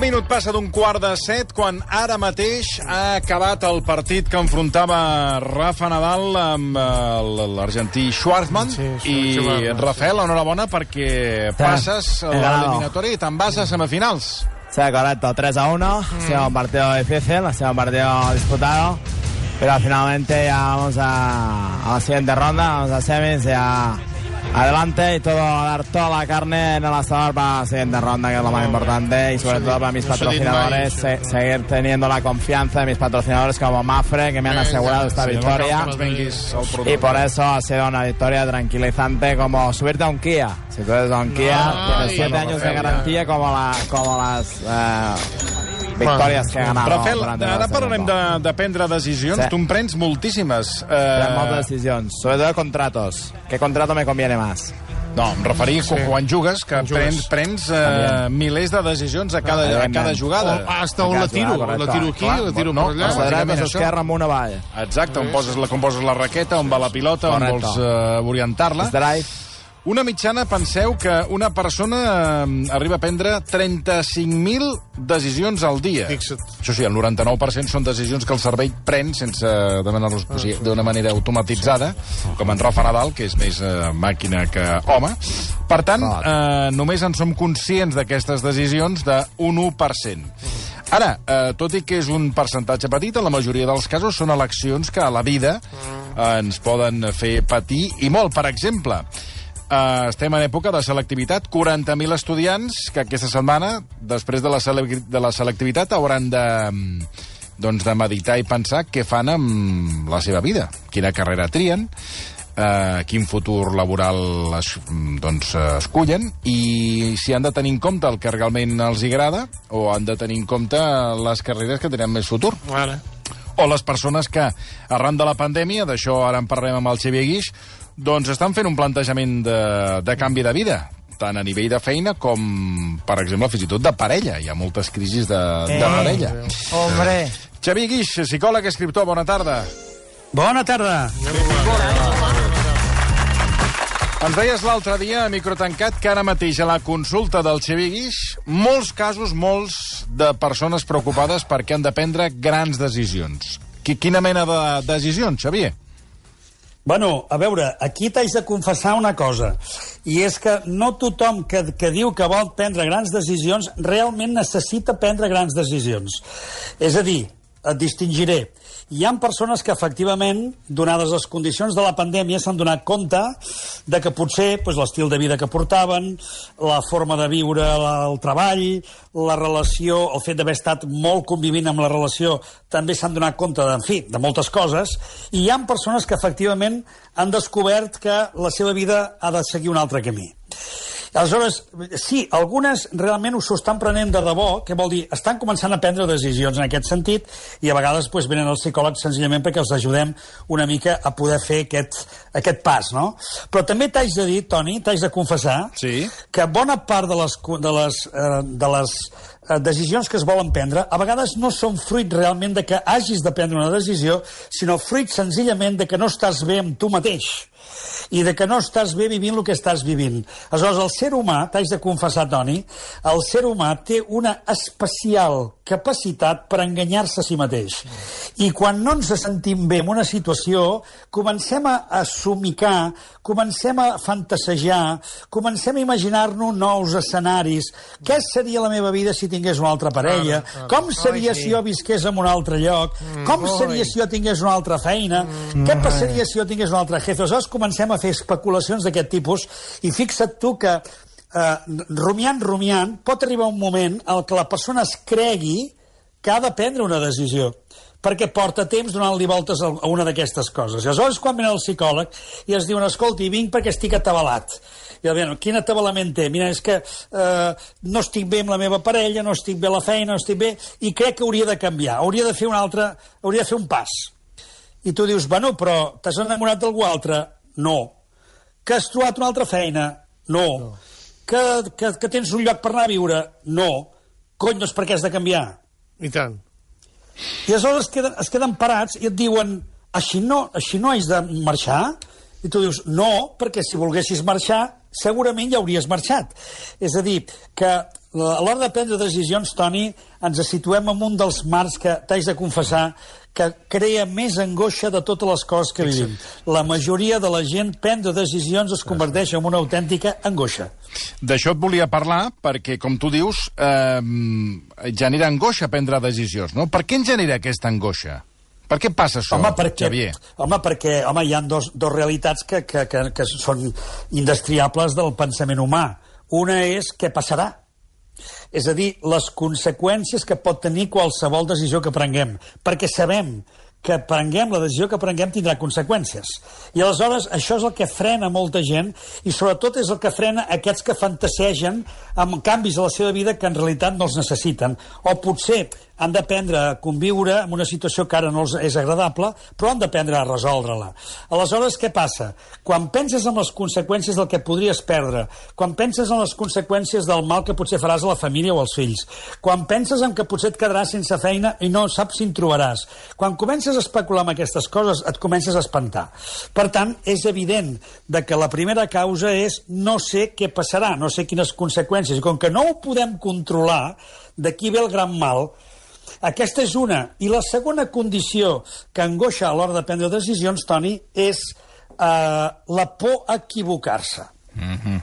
minut passa d'un quart de set quan ara mateix ha acabat el partit que enfrontava Rafa Nadal amb eh, l'argentí Schwarzman Sí, sí, i Schwarzman, Rafael, enhorabona perquè passes a l'eliminatòria i te'n vas a semifinals. Sí, correcto, 3 a 1. Ha sido un partido difícil, ha sido un partido disputado. Pero finalmente ya vamos a, a la siguiente ronda, vamos a semis, ya adelante y todo, dar toda la carne en el asador para la siguiente ronda, que es lo más importante. Y sobre todo para mis diga patrocinadores, se- seguir teniendo la confianza de mis patrocinadores como Mafre, que me han asegurado esta victoria. Y por eso ha sido una victoria tranquilizante como subirte a un Kia. Si tú eres a un Kia, Ay, tienes siete no, años de garantía como, la, como las eh, victorias que he ganado. Rafael, ara parlarem de, de prendre decisions. Sí. Tu en prens moltíssimes. Pren moltes Eh, decisions, sobre todo de contratos. ¿Qué contrato me conviene más? no, em referia sí. quan jugues, que Quan prens, jugues. prens eh, També. milers de decisions a cada, a cada jugada. O, hasta on la tiro, la tiro aquí, Clar, la tiro no, per allà. no, La dreta esquerra amb una valla. Exacte, on poses, la, com poses la raqueta, on va la pilota, on vols eh, orientar-la. Drive. Una mitjana, penseu que una persona eh, arriba a prendre 35.000 decisions al dia. Fixa't. Això sí, el 99% són decisions que el cervell pren sense demanar-los o sigui, d'una manera automatitzada, com en Rafa Nadal, que és més eh, màquina que home. Per tant, eh, només en som conscients d'aquestes decisions d'un 1%. Ara, eh, tot i que és un percentatge petit, en la majoria dels casos són eleccions que a la vida eh, ens poden fer patir i molt. Per exemple, Uh, estem en època de selectivitat. 40.000 estudiants que aquesta setmana, després de la, de la selectivitat, hauran de, mm, doncs, de meditar i pensar què fan amb la seva vida, quina carrera trien, uh, quin futur laboral es, mm, doncs, eh, escullen i si han de tenir en compte el que realment els agrada o han de tenir en compte les carreres que tenen més futur Ara. o les persones que, arran de la pandèmia, d'això ara en parlem amb el Xavier Guix, doncs estan fent un plantejament de, de canvi de vida, tant a nivell de feina com, per exemple, fins i tot de parella. Hi ha moltes crisis de, de parella. Hombre. Xavier Guix, psicòleg, escriptor, bona tarda. Bona tarda. Ens deies l'altre dia a microtancat que ara mateix a la consulta del Xavier Guix molts casos, molts de persones preocupades perquè han de prendre grans decisions. Qui, quina mena de decisions, Xavier? Bueno, a veure, aquí t'haig de confessar una cosa, i és que no tothom que, que diu que vol prendre grans decisions realment necessita prendre grans decisions. És a dir, et distingiré. Hi han persones que, efectivament, donades les condicions de la pandèmia, s'han donat compte de que potser doncs, l'estil de vida que portaven, la forma de viure la- el treball, la relació, el fet d'haver estat molt convivint amb la relació, també s'han donat compte, de, en fi, de moltes coses, i hi han persones que, efectivament, han descobert que la seva vida ha de seguir un altre camí. Aleshores, sí, algunes realment s'ho estan prenent de debò, que vol dir, estan començant a prendre decisions en aquest sentit, i a vegades doncs, venen els psicòlegs senzillament perquè els ajudem una mica a poder fer aquest, aquest pas, no? Però també t'haig de dir, Toni, t'haig de confessar Sí. que bona part de les, de les, eh, de les eh, decisions que es volen prendre a vegades no són fruit realment de que hagis de prendre una decisió, sinó fruit senzillament de que no estàs bé amb tu mateix i de que no estàs bé vivint el que estàs vivint. Aleshores, el ser humà, t'haig de confessar, Toni, el ser humà té una especial capacitat per enganyar-se a si mateix. I quan no ens sentim bé en una situació, comencem a, a somicar, comencem a fantasejar, comencem a imaginar-nos nous escenaris. Què seria la meva vida si tingués una altra parella? Com seria si jo visqués en un altre lloc? Com seria si jo tingués una altra feina? Què passaria si jo tingués un altre jefe? Aleshores comencem a fer especulacions d'aquest tipus i fixa't tu que eh, rumiant, rumiant, pot arribar un moment en què la persona es cregui que ha de prendre una decisió perquè porta temps donant-li voltes a una d'aquestes coses. I aleshores, quan ven el psicòleg i es diuen, escolti, vinc perquè estic atabalat. I el bueno, quin atabalament té? Mira, és que eh, no estic bé amb la meva parella, no estic bé a la feina, no estic bé, i crec que hauria de canviar, hauria de fer un altre, hauria de fer un pas. I tu dius, bueno, però t'has enamorat d'algú altre? No. Que has trobat una altra feina? No. no. Que, que, que tens un lloc per anar a viure? No. Cony, doncs per què has de canviar? I tant. I aleshores es queden, es queden parats i et diuen així no, així no haig de marxar? I tu dius, no, perquè si volguessis marxar, segurament ja hauries marxat. És a dir, que A l'hora de prendre decisions, Toni, ens situem en un dels marcs que t'haig de confessar que crea més angoixa de totes les coses que vivim. La majoria de la gent prendre decisions es converteix en una autèntica angoixa. D'això et volia parlar perquè, com tu dius, eh, genera angoixa prendre decisions, no? Per què ens genera aquesta angoixa? Per què passa això, home, perquè, Xavier? home, perquè home, hi ha dos, dos realitats que, que, que, que són indestriables del pensament humà. Una és què passarà, és a dir, les conseqüències que pot tenir qualsevol decisió que prenguem, perquè sabem que prenguem, la decisió que prenguem tindrà conseqüències. I aleshores això és el que frena molta gent i sobretot és el que frena aquests que fantasegen amb canvis a la seva vida que en realitat no els necessiten. O potser han d'aprendre a conviure amb una situació que ara no els és agradable, però han d'aprendre a resoldre-la. Aleshores, què passa? Quan penses en les conseqüències del que podries perdre, quan penses en les conseqüències del mal que potser faràs a la família o als fills, quan penses en que potser et quedaràs sense feina i no saps si en trobaràs, quan comences a especular amb aquestes coses, et comences a espantar. Per tant, és evident de que la primera causa és no sé què passarà, no sé quines conseqüències. I com que no ho podem controlar, d'aquí ve el gran mal, aquesta és una. I la segona condició que angoixa a l'hora de prendre decisions, Toni, és eh, la por a equivocar-se. Mm -hmm.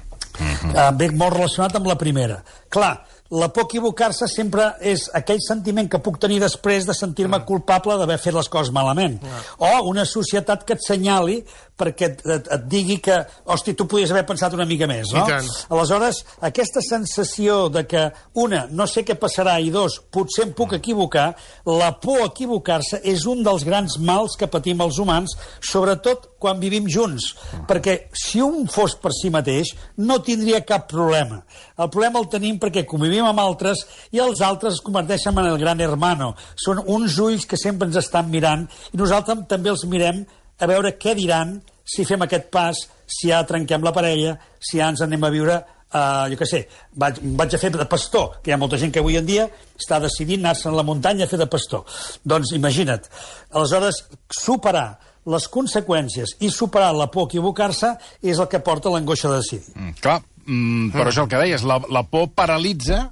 eh, ve molt relacionat amb la primera. Clar, la por a equivocar-se sempre és aquell sentiment que puc tenir després de sentir-me culpable d'haver fet les coses malament. O una societat que et senyali perquè et, et, et digui que, hosti, tu podies haver pensat una mica més, no? Aleshores, aquesta sensació de que, una, no sé què passarà, i dos, potser em puc equivocar, la por a equivocar-se és un dels grans mals que patim els humans, sobretot quan vivim junts. Perquè si un fos per si mateix, no tindria cap problema. El problema el tenim perquè convivim amb altres i els altres es converteixen en el gran hermano. Són uns ulls que sempre ens estan mirant i nosaltres també els mirem a veure què diran si fem aquest pas, si ja trenquem la parella, si ja ens anem a viure Uh, jo què sé, vaig, vaig a fer de pastor, que hi ha molta gent que avui en dia està decidint anar-se a la muntanya a fer de pastor. Doncs imagina't. Aleshores, superar les conseqüències i superar la por a equivocar-se és el que porta l'angoixa de decidir. Mm, clar, mm, però això el que deies, la, la por paralitza...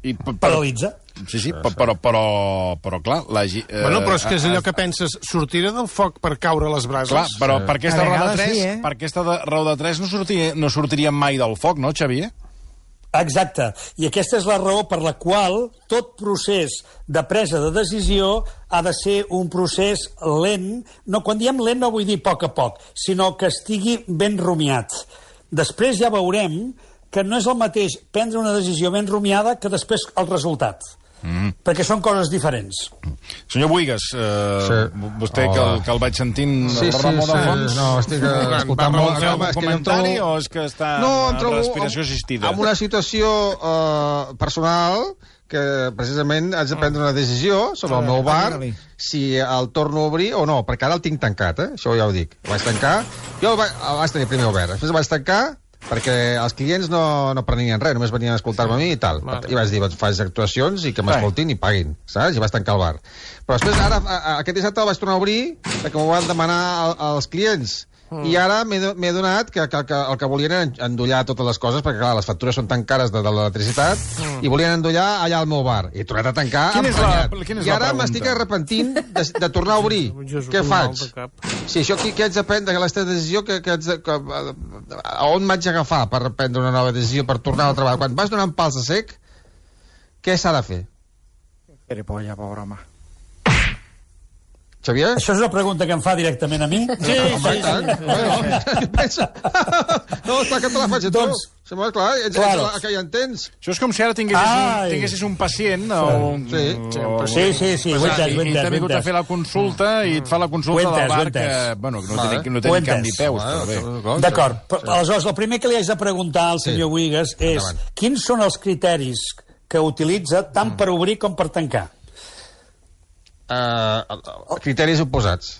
I, per, Paralitza. Sí, sí, però, però, però, però clar... La, eh, Bueno, però és que és allò que penses, sortiré del foc per caure a les brases? Clar, però per aquesta raó de vegades 3, sí, eh? per aquesta de, raó de 3 no, sortiria, no sortiríem mai del foc, no, Xavier? Exacte. I aquesta és la raó per la qual tot procés de presa de decisió ha de ser un procés lent. No, quan diem lent no vull dir a poc a poc, sinó que estigui ben rumiat. Després ja veurem que no és el mateix prendre una decisió ben rumiada que després el resultat. Mm. Perquè són coses diferents. Senyor Buigas, eh, Sí. vostè que el, que el vaig sentint Sí, el sí, Ramon sí, de fons... no, estic eh, escoltant molt. va, Feu home, un és que jo em comentari trobo- o és que està No, en respiració assistida? en una situació eh, personal que precisament haig de prendre una decisió sobre el meu bar, si el torno a obrir o no, perquè ara el tinc tancat, eh? això ja ho dic. El vaig tancar, jo el vaig, el vaig tenir primer obert, després el vaig tancar perquè els clients no, no prenien res, només venien a escoltar-me a mi i tal. Vale. I vaig dir, doncs faig actuacions i que m'escoltin i paguin, saps? I vaig tancar el bar. Però després, ara, a, a, aquest dissabte el vaig tornar a obrir perquè m'ho van demanar els clients. Mm. I ara m'he do- m'he donat que, que, que el que volien era endollar totes les coses, perquè clar, les factures són tan cares de, de l'electricitat, mm. i volien endollar allà al meu bar. I he tornat a tancar Quina és la- quina és I ara m'estic arrepentint de, de tornar a obrir. Jesús, Què faig? Si això aquí que haig de prendre, que aquesta decisió, que, que de, que, a on m'haig d'agafar per prendre una nova decisió, per tornar al treball? Quan vas donant pals a sec, què s'ha de fer? Gilipollas, pobre home. Xavier? Això és una pregunta que em fa directament a mi? Sí, i tant. Bueno, pensa. No, clar que te la faig a tu. Doncs- Sembla, clar, ets, Claro. ets la que ja entens. Això és com si ara tinguessis, Ai. un, tinguessis un pacient o un... Sí. o- Sí, sí, sí, ho he entès, ho he i t'ha vingut a fer la consulta i et fa la consulta he del bar que, bueno, que no Vale. té, no té cap ni peus, però bé. D'acord, però aleshores el primer que li haig de preguntar al Sí. senyor Buigas és Endavant. quins són els criteris que utilitza tant per obrir com per tancar? Uh, criteris oposats.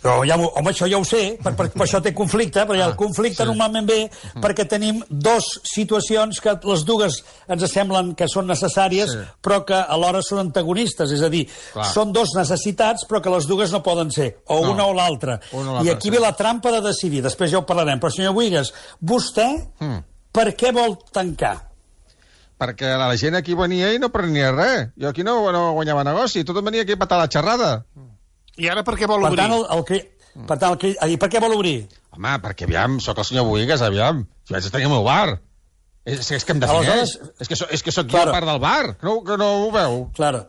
Però ja, ho- home, això ja ho sé, per, per, per això té conflicte, però ja el conflicte Ah, sí. normalment ve perquè tenim dos situacions que les dues ens semblen que són necessàries, Sí. però que alhora són antagonistes, és a dir, Clar. són dos necessitats, però que les dues no poden ser, o No. una o l'altra. I aquí sí. ve la trampa de decidir, després ja ho parlarem. Però, senyor Buigas, vostè Mm. per què vol tancar? Perquè la gent aquí venia i no prenia res. Jo aquí no, no guanyava negoci, tot em venia aquí a patar la xerrada. I ara per què vol Per obrir? tant, el, el que... Per tant, el que... I per què vol obrir? Home, perquè, aviam, sóc el senyor Boigues, aviam. Si vaig tenir el meu bar. És, és que em defineix. Aleshores- És que, so, és que sóc Claro. jo part del bar, que no, que no ho veu. Claro.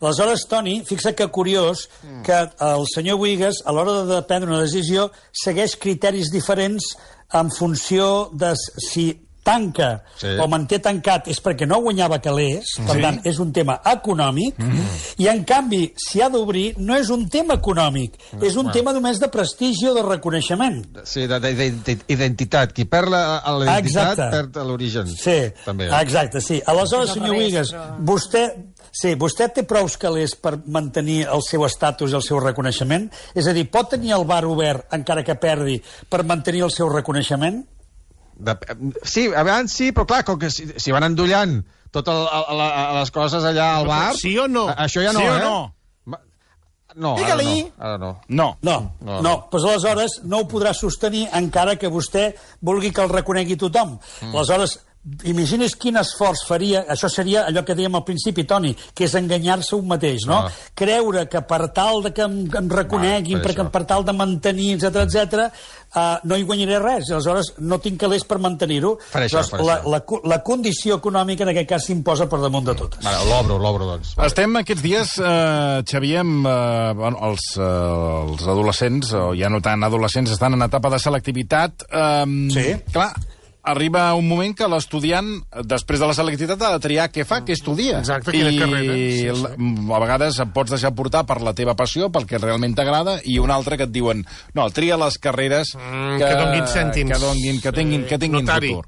Aleshores, Toni, fixa que curiós que el senyor Boigues, a l'hora de prendre una decisió, segueix criteris diferents en funció de si tanca Sí. o manté tancat és perquè no guanyava calés, per Sí. tant, és un tema econòmic, i en canvi, si ha d'obrir, no és un tema econòmic, és un tema només de prestigi o de reconeixement. Sí, de- de- d'identitat. Qui perd la, la identitat Exacte. perd l'origen. Sí, També. exacte, sí. Aleshores, senyor però- vostè, sí, vostè té prous calés per mantenir el seu estatus i el seu reconeixement? És a dir, pot tenir el bar obert, encara que perdi, per mantenir el seu reconeixement? De, sí, abans sí, però clar, com que si, si van endollant totes les coses allà al bar... Sí o no? a- Això ja no, Sí o eh? no? No, ara Digue-li. no. Ara no. No. No, No, no, no. no. Pues aleshores no ho podrà sostenir encara que vostè vulgui que el reconegui tothom. Mm. Aleshores, imagini's quin esforç faria, això seria allò que dèiem al principi, Toni, que és enganyar-se un mateix, no? Ah. Creure que per tal de que em, que em reconeguin, Ah, per perquè per tal de mantenir, etc etc, uh, no hi guanyaré res, i aleshores no tinc calés per mantenir-ho. Per això, Aleshores, per la, això. la, co- la condició econòmica en aquest cas s'imposa per damunt de totes. Vale, l'obro, l'obro, doncs. Vale. Estem aquests dies, eh, Xavier, amb eh, bueno, els, eh, els adolescents, o ja no tant adolescents, estan en etapa de selectivitat. Eh, Sí. Clar, arriba un moment que l'estudiant, després de la selectivitat, ha de triar què fa, què estudia. Exacte, quina I carrera. Sí, sí. l- a vegades et pots deixar portar per la teva passió, pel que realment t'agrada, i un altre que et diuen, no, tria les carreres Mm, que donguin cèntims. Que, donguin, que tinguin, que tinguin Notari. futur.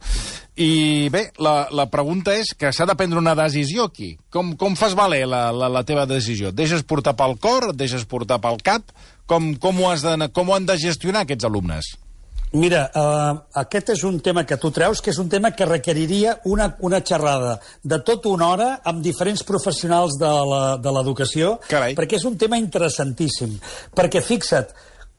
I bé, la, la pregunta és que s'ha de prendre una decisió aquí. Com, com fas valer la, la, la teva decisió? Et deixes portar pel cor? Et deixes portar pel cap? Com, com, ho, has de, com ho han de gestionar aquests alumnes? Mira, uh, aquest és un tema que tu treus, que és un tema que requeriria una, una xerrada de tota una hora amb diferents professionals de la- de l'educació, perquè és un tema interessantíssim. Perquè fixa't,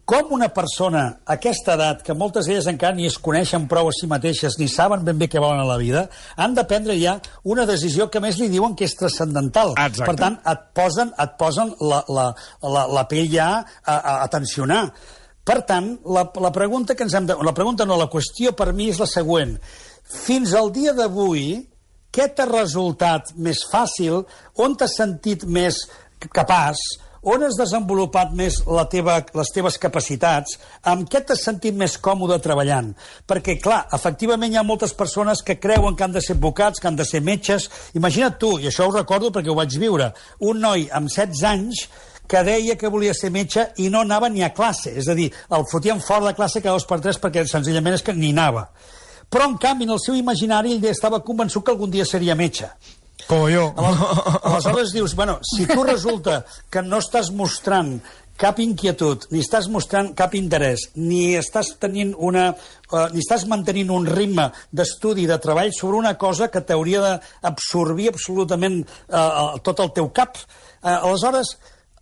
com una persona a aquesta edat, que moltes d'elles encara ni es coneixen prou a si mateixes, ni saben ben bé què volen a la vida, han de prendre ja una decisió que més li diuen que és transcendental. Exacte. Per tant, et posen, et posen la, la, la, la pell ja a, a, a tensionar. Per tant, la, la pregunta que ens hem de... La pregunta no, la qüestió per mi és la següent. Fins al dia d'avui, què t'ha resultat més fàcil? On t'has sentit més capaç? On has desenvolupat més la teva, les teves capacitats? Amb què t'has sentit més còmode treballant? Perquè, clar, efectivament hi ha moltes persones que creuen que han de ser advocats, que han de ser metges. Imagina't tu, i això ho recordo perquè ho vaig viure, un noi amb 16 anys que deia que volia ser metge i no anava ni a classe. És a dir, el fotien fora de classe cada dos per tres perquè senzillament és que ni anava. Però, en canvi, en el seu imaginari ell estava convençut que algun dia seria metge. Yo. Aleshores, aleshores dius, bueno, si tu resulta que no estàs mostrant cap inquietud, ni estàs mostrant cap interès, ni estàs tenint una... Uh, ni estàs mantenint un ritme d'estudi, de treball sobre una cosa que t'hauria d'absorbir absolutament uh, tot el teu cap. Uh, aleshores,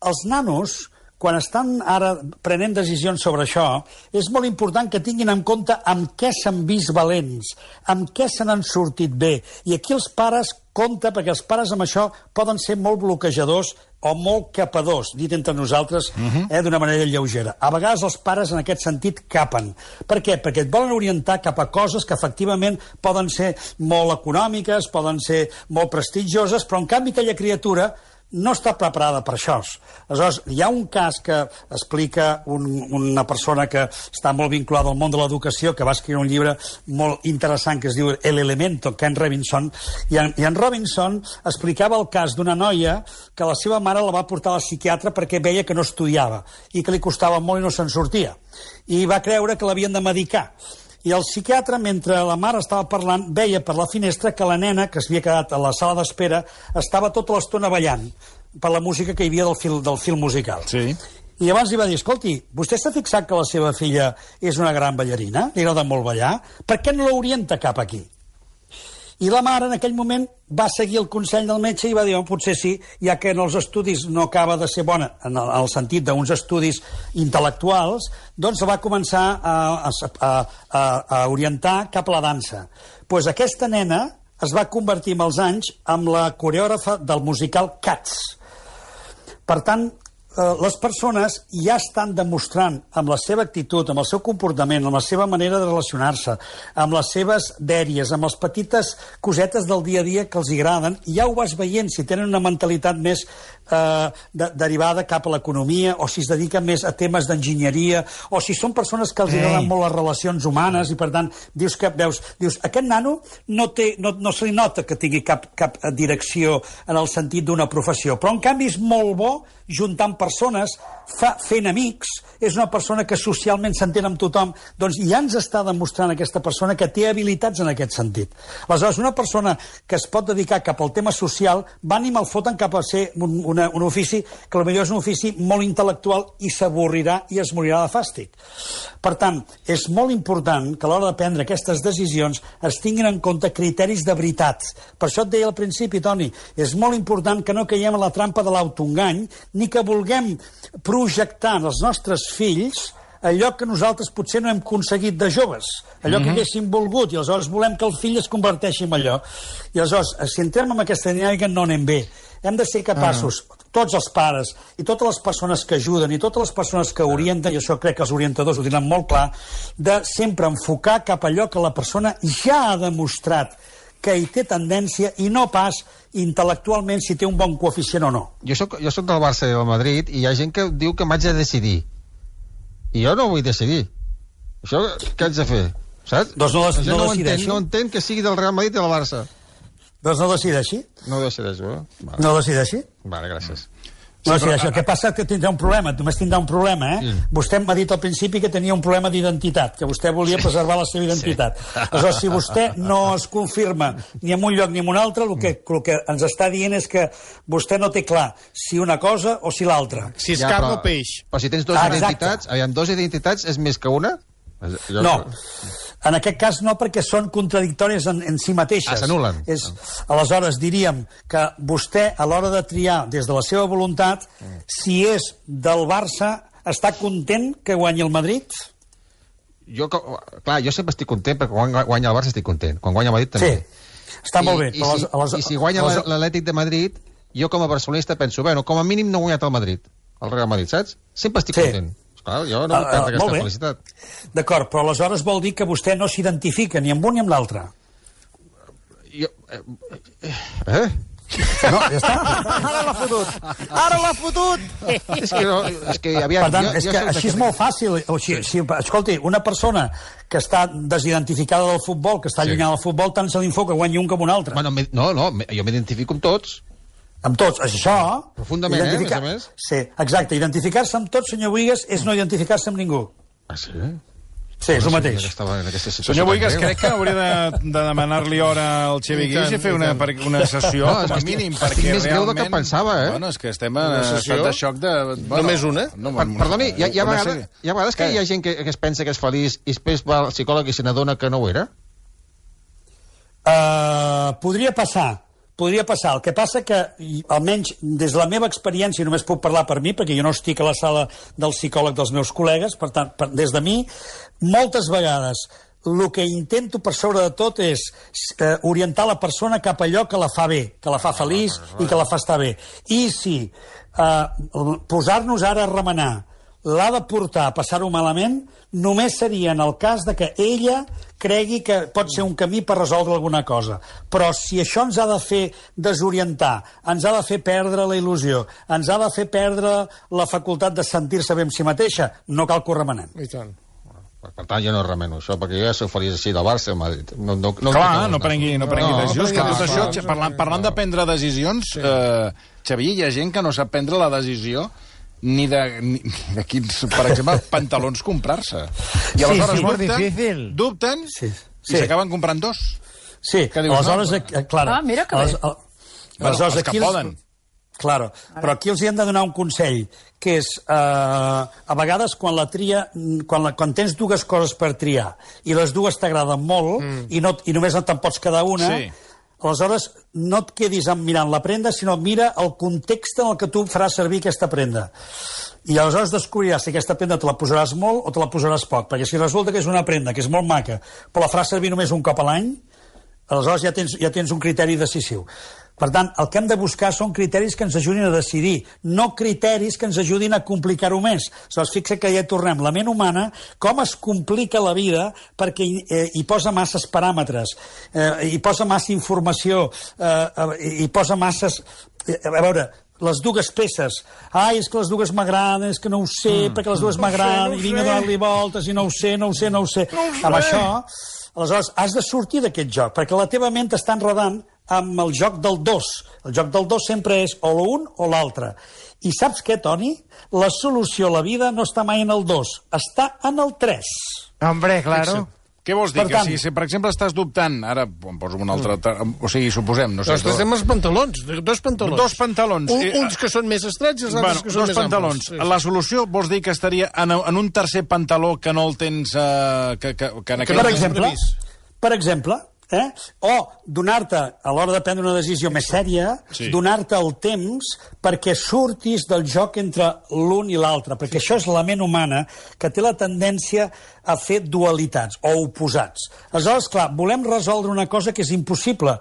els nanos, quan estan ara prenent decisions sobre això, és molt important que tinguin en compte amb què s'han vist valents, amb què se n'han sortit bé. I aquí els pares compte, perquè els pares amb això poden ser molt bloquejadors o molt capadors, dit entre nosaltres, uh -huh. eh, d'una manera lleugera. A vegades els pares en aquest sentit capen. Per què? Perquè et volen orientar cap a coses que efectivament poden ser molt econòmiques, poden ser molt prestigioses, però en canvi aquella criatura no està preparada per això. Aleshores, hi ha un cas que explica un, una persona que està molt vinculada al món de l'educació, que va escriure un llibre molt interessant que es diu El elemento, Ken Robinson, i en, i en Robinson explicava el cas d'una noia que la seva mare la va portar a la psiquiatra perquè veia que no estudiava i que li costava molt i no se'n sortia. I va creure que l'havien de medicar. I el psiquiatre, mentre la mare estava parlant, veia per la finestra que la nena, que s'havia quedat a la sala d'espera, estava tota l'estona ballant per la música que hi havia del fil, del film musical. Sí. I llavors li va dir, escolti, vostè s'ha fixat que la seva filla és una gran ballarina? Li agrada molt ballar? Per què no l'orienta cap aquí? I la mare en aquell moment va seguir el consell del metge i va dir, oh, potser sí, ja que en els estudis no acaba de ser bona, en el, en el sentit d'uns estudis intel·lectuals, doncs va començar a, a, a, a orientar cap a la dansa. Doncs pues aquesta nena es va convertir amb els anys en la coreògrafa del musical Cats. Per tant, les persones ja estan demostrant amb la seva actitud, amb el seu comportament, amb la seva manera de relacionar-se, amb les seves dèries, amb les petites cosetes del dia a dia que els agraden, ja ho vas veient si tenen una mentalitat més eh, de, derivada cap a l'economia, o si es dediquen més a temes d'enginyeria, o si són persones que els Ei. agraden molt les relacions humanes, i per tant, dius que, veus, dius, aquest nano no, té, no, no se li nota que tingui cap, cap eh, direcció en el sentit d'una professió, però en canvi és molt bo juntant persones, fa, fent amics, és una persona que socialment s'entén amb tothom, doncs ja ens està demostrant aquesta persona que té habilitats en aquest sentit. Aleshores, una persona que es pot dedicar cap al tema social, van i me'l foten cap a ser un, una, un ofici que potser és un ofici molt intel·lectual i s'avorrirà i es morirà de fàstic. Per tant, és molt important que a l'hora de prendre aquestes decisions es tinguin en compte criteris de veritat. Per això et deia al principi, Toni, és molt important que no caiem en la trampa de l'autoengany ni que vulguem projectar en els nostres fills allò que nosaltres potser no hem aconseguit de joves, allò que haguéssim volgut, i aleshores volem que el fill es converteixi en allò. I aleshores, si entrem en aquesta dinàmica, no anem bé. Hem de ser capaços, tots els pares, i totes les persones que ajuden, i totes les persones que orienten, i això crec que els orientadors ho tenen molt clar, de sempre enfocar cap a allò que la persona ja ha demostrat que hi té tendència i no pas intel·lectualment si té un bon coeficient o no. Jo soc, jo soc del Barça i del Madrid i hi ha gent que diu que m'haig de decidir. I jo no vull decidir. Això què haig de fer? Saps? Doncs no des- no entén, decideixi. no entén que sigui del Real Madrid i del Barça. Doncs no decideixi. No decideixo, eh? Vale, No decideixi. vale gràcies. No, sí, això, el que passa és que tindrà un problema, només tindrà un problema, eh? Mm. Vostè m'ha dit al principi que tenia un problema d'identitat, que vostè volia preservar la seva identitat. Aleshores, si vostè no es confirma ni en un lloc ni en un altre, el que, el que ens està dient és que vostè no té clar si una cosa o si l'altra. Si és Ja, carn però- o peix. Però si tens dues Ah, identitats, aviam, dues identitats és més que una? Jo- No, en aquest cas no, perquè són contradictòries en, en si mateixes. Ah, s'anul·len. És, aleshores, diríem que vostè, a l'hora de triar des de la seva voluntat, si és del Barça, està content que guanyi el Madrid? Jo, clar, jo sempre estic content perquè quan guanya el Barça estic content. Quan guanya el Madrid Sí, també. està molt bé. I, i, però si, les- les- I si guanya les... l'Atlètic de Madrid, jo com a barcelonista penso, bueno, com a mínim no ha guanyat el Madrid, el Real Madrid, saps? Sempre estic Sí. content. Esclar, jo no ah, perdre aquesta molt bé. felicitat. D'acord, però aleshores vol dir que vostè no s'identifica ni amb un ni amb l'altre. Jo, eh, eh? No, ja està. Ara l'ha fotut! Ara l'ha fotut! és que, no, és que aviam, Per tant, jo, és jo que així és molt fàcil. O sigui, si, escolti, una persona que està desidentificada del futbol, que està Sí. allunyada del futbol, tant se li que guanyi un com un altre. Bueno, no, no, me- jo m'identifico amb tots. Amb tots, això... Profundament, eh, a més a més. Sí, exacte. Identificar-se amb tots, senyor Buigues, és no identificar-se amb ningú. Ah, sí? Sí, és el mateix. Estava en aquesta situació Senyor Boigas, crec que hauria de, de demanar-li hora al Xevi Guix i fer una, per- una sessió, No, com a que mínim, estic- perquè estic més greu del que pensava, eh? Bueno, és que estem Una en sessió? estat de xoc de... Bueno, Només una? No, Per, perdoni, hi ha, hi, ha una vegades, hi ha vegades que hi ha gent que, que es pensa que és feliç i després va al psicòleg i se n'adona que no ho era? Uh, podria passar, podria passar. El que passa que, almenys des de la meva experiència, només puc parlar per mi, perquè jo no estic a la sala del psicòleg dels meus col·legues, per tant, per, des de mi, moltes vegades el que intento per sobre de tot és eh, orientar la persona cap a allò que la fa bé, que la fa feliç i que la fa estar bé. I si eh, posar-nos ara a remenar l'ha de portar a passar-ho malament, només seria en el cas de que ella cregui que pot ser un camí per resoldre alguna cosa. Però si això ens ha de fer desorientar, ens ha de fer perdre la il·lusió, ens ha de fer perdre la facultat de sentir-se bé amb si mateixa, no cal que ho remenem. I tant. Per tant, jo no remeno això, perquè jo ja soc feliç així del Barça del Madrid. No, no, no, Clar, no prengui, no prengui No, decisions. no que tot això, parlant, parlant de prendre decisions, eh, Xavier, hi ha gent que no sap prendre la decisió ni de, ni, de quins, per exemple, pantalons comprar-se. I Sí, aleshores sí, molt dubten, difícil. dubten Sí, i s'acaben comprant dos. Sí, Què dius, aleshores, no? eh, Clara... Ah, mira que bé. aleshores- Bueno, aleshores, els que aquí els- poden. Claro, però aquí els hi hem de donar un consell, que és, eh, a vegades quan la tria, quan, la, quan tens dues coses per triar i les dues t'agraden molt mm. i, no, i només te'n pots quedar una, Sí. Aleshores no et quedis mirant la prenda, sinó mira el context en el que tu faràs servir aquesta prenda. I aleshores descobriràs si aquesta prenda te la posaràs molt o te la posaràs poc, perquè si resulta que és una prenda que és molt maca, però la faràs servir només un cop a l'any, aleshores ja tens, ja tens un criteri decisiu. Per tant, el que hem de buscar són criteris que ens ajudin a decidir, no criteris que ens ajudin a complicar-ho més. Aleshores, fixa que ja tornem. La ment humana, com es complica la vida perquè hi, eh, hi posa masses paràmetres, eh, hi posa massa informació, eh, eh, hi posa masses... Eh, a veure, les dues peces. Ai, és que les dues m'agraden, és que no ho sé, mm. perquè les dues m'agraden, no i vinc a donar-li voltes, i no ho sé, no ho sé, no ho sé. No ho sé. Amb això, aleshores, has de sortir d'aquest joc, perquè la teva ment està enredant amb el joc del dos. El joc del dos sempre és o l'un o l'altre. I saps què, Toni? La solució a la vida no està mai en el dos, està en el tres. Hombre, claro. Fixa. Què vols dir? Per Que tant- si, si, per exemple, estàs dubtant... Ara em poso un altre... O sigui, suposem, no sé... Nosaltres estem els pantalons, dos pantalons. Dos pantalons. Un, Eh, uns que són més estrets i els altres Bueno, que són dos més pantalons. amples. La solució vols dir que estaria en, en un tercer pantaló que no el tens... Eh, que, que, que en Que aquell... Per exemple, per exemple, eh? o donar-te, a l'hora de prendre una decisió més sèria, Sí. sí. donar-te el temps perquè surtis del joc entre l'un i l'altre, perquè això és la ment humana que té la tendència a fer dualitats o oposats. Aleshores, clar, volem resoldre una cosa que és impossible,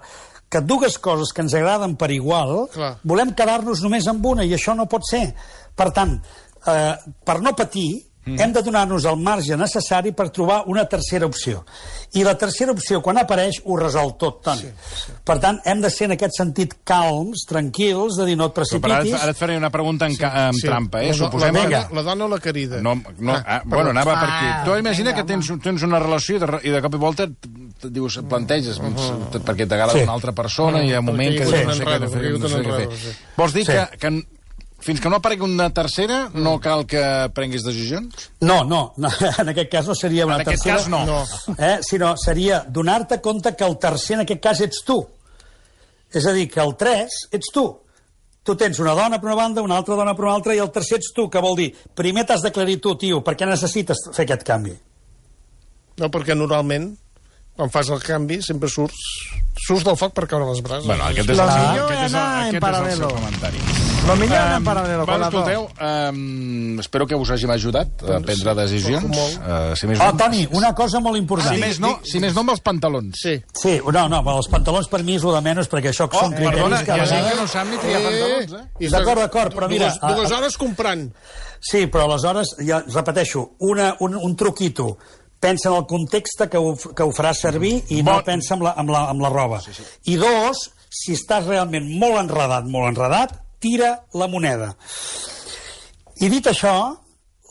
que dues coses que ens agraden per igual, Clar. volem quedar-nos només amb una, i això no pot ser. Per tant, eh, per no patir, mm. hem de donar-nos el marge necessari per trobar una tercera opció. I la tercera opció, quan apareix, ho resol tot, Toni. Sí, sí. Per tant, hem de ser en aquest sentit calms, tranquils, de dir no et Però ara, et- precipitis. ara et faré una pregunta en, ca- amb Sí. trampa, eh? La, Suposem la, que... dona, la dona o la querida? No, no, ah, bueno, anava per aquí. Tu imagina que tens, tens una relació i de, i de cop i volta et, et dius, et planteges, uh -huh. perquè t'agrada Sí. una altra persona i hi ha un moment que no sé què fer, sí. Vols dir Sí. que, que fins que no aparegui una tercera no cal que prenguis decisions? No, no, no, en aquest cas no seria una En aquest tercera... cas no. No. Eh? Sinó seria donar-te compte que el tercer en aquest cas ets tu. És a dir, que el 3 ets tu. Tu tens una dona per una banda, una altra dona per una altra, i el tercer ets tu, que vol dir, primer t'has d'aclarir tu, tio, per què necessites fer aquest canvi? No, perquè normalment, quan fas el canvi, sempre surts, surts del foc per caure les brases. Bueno, aquest és, el, millor aquest és, el, aquest és el seu comentari. Lo millor anar en paral·lelo, con bueno, escolteu, um, espero que us hàgim ajudat a prendre decisions. molt. Uh, si més Oh, no, Toni, una cosa molt important. si més no, si més no amb els pantalons. Sí. Sí, no, no, els pantalons per mi és el de menys, perquè això Oh, són criteris perdona, que a hi ha gent que vegades... no sap ni triar pantalons, eh? I D'acord, d'acord, però mira, Dues, dues hores comprant. Sí, però aleshores, ja repeteixo, una, un, un truquito. Pensa en el context que ho, que ho faràs servir i no Bon. pensa en la, en la, en la roba. Sí, sí. I dos, si estàs realment molt enredat, molt enredat, tira la moneda. I dit això,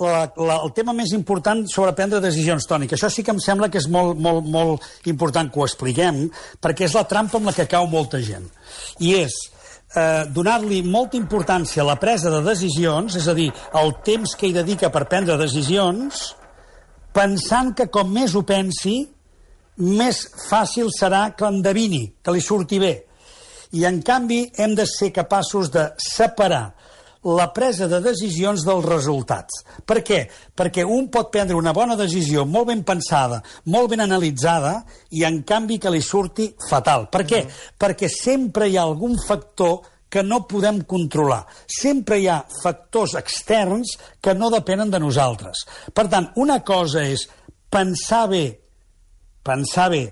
la, la, el tema més important sobre prendre decisions, Toni, que això sí que em sembla que és molt, molt, molt important que ho expliquem, perquè és la trampa amb la que cau molta gent. I és eh, donar-li molta importància a la presa de decisions, és a dir, el temps que hi dedica per prendre decisions, pensant que com més ho pensi, més fàcil serà que endevini, que li surti bé. I, en canvi, hem de ser capaços de separar la presa de decisions dels resultats. Per què? Perquè un pot prendre una bona decisió molt ben pensada, molt ben analitzada, i en canvi que li surti fatal. Per què? Perquè sempre hi ha algun factor que no podem controlar. Sempre hi ha factors externs que no depenen de nosaltres. Per tant, una cosa és pensar bé, pensar bé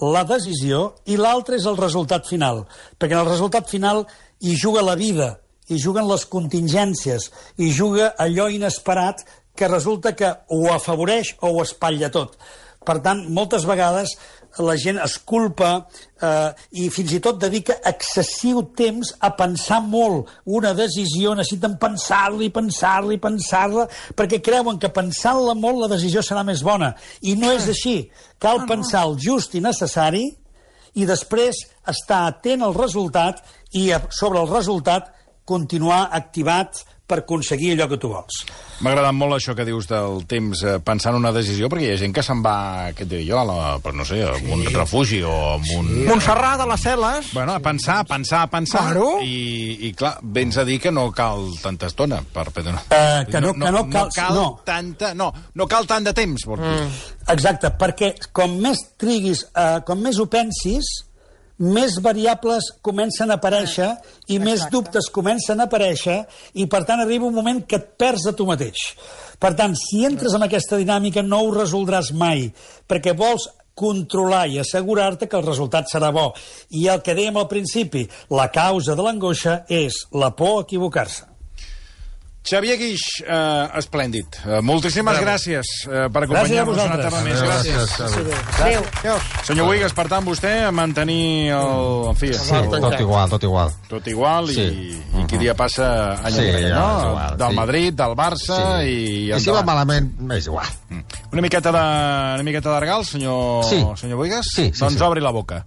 la decisió i l'altra és el resultat final. Perquè en el resultat final hi juga la vida, hi juguen les contingències, hi juga allò inesperat que resulta que ho afavoreix o ho espatlla tot. Per tant, moltes vegades la gent es culpa eh, i fins i tot dedica excessiu temps a pensar molt una decisió, necessiten pensar-la i pensar-la i pensar-la, perquè creuen que pensant-la molt la decisió serà més bona. I no és així. Cal pensar el just i necessari i després estar atent al resultat i sobre el resultat continuar activat per aconseguir allò que tu vols. M'ha agradat molt això que dius del temps eh, pensant una decisió, perquè hi ha gent que se'n va, què et diré jo, a la, però no sé, a un refugi o a un... Montserrat de les Celes. Bueno, a pensar, a pensar, a pensar. Claro. I, I, clar, vens a dir que no cal tanta estona per prendre una... Eh, que no- que no cal- no cal no. tanta... No, no cal tant de temps, dir. Exacte, perquè com més triguis, eh, com més ho pensis, més variables comencen a aparèixer i més dubtes comencen a aparèixer i, per tant, arriba un moment que et perds de tu mateix. Per tant, si entres en aquesta dinàmica no ho resoldràs mai, perquè vols controlar i assegurar-te que el resultat serà bo. I el que dèiem al principi, la causa de l'angoixa és la por a equivocar-se. Xavier Guix, eh, esplèndid. Eh, moltíssimes gràcies eh, per acompanyar-nos una tarda més. Gràcies. Xavi. Adéu. Senyor Uigues, per tant, vostè a mantenir el... En fi, el, Tot igual, tot igual. tot igual i, Sí. i qui dia passa any Sí, enrere, ja, no? igual, del sí. Madrid, del Barça i... I si va malament, és igual. Una miqueta de, una miqueta de regal, senyor, Sí. senyor Boigas? Sí, sí, doncs sí. obri la boca.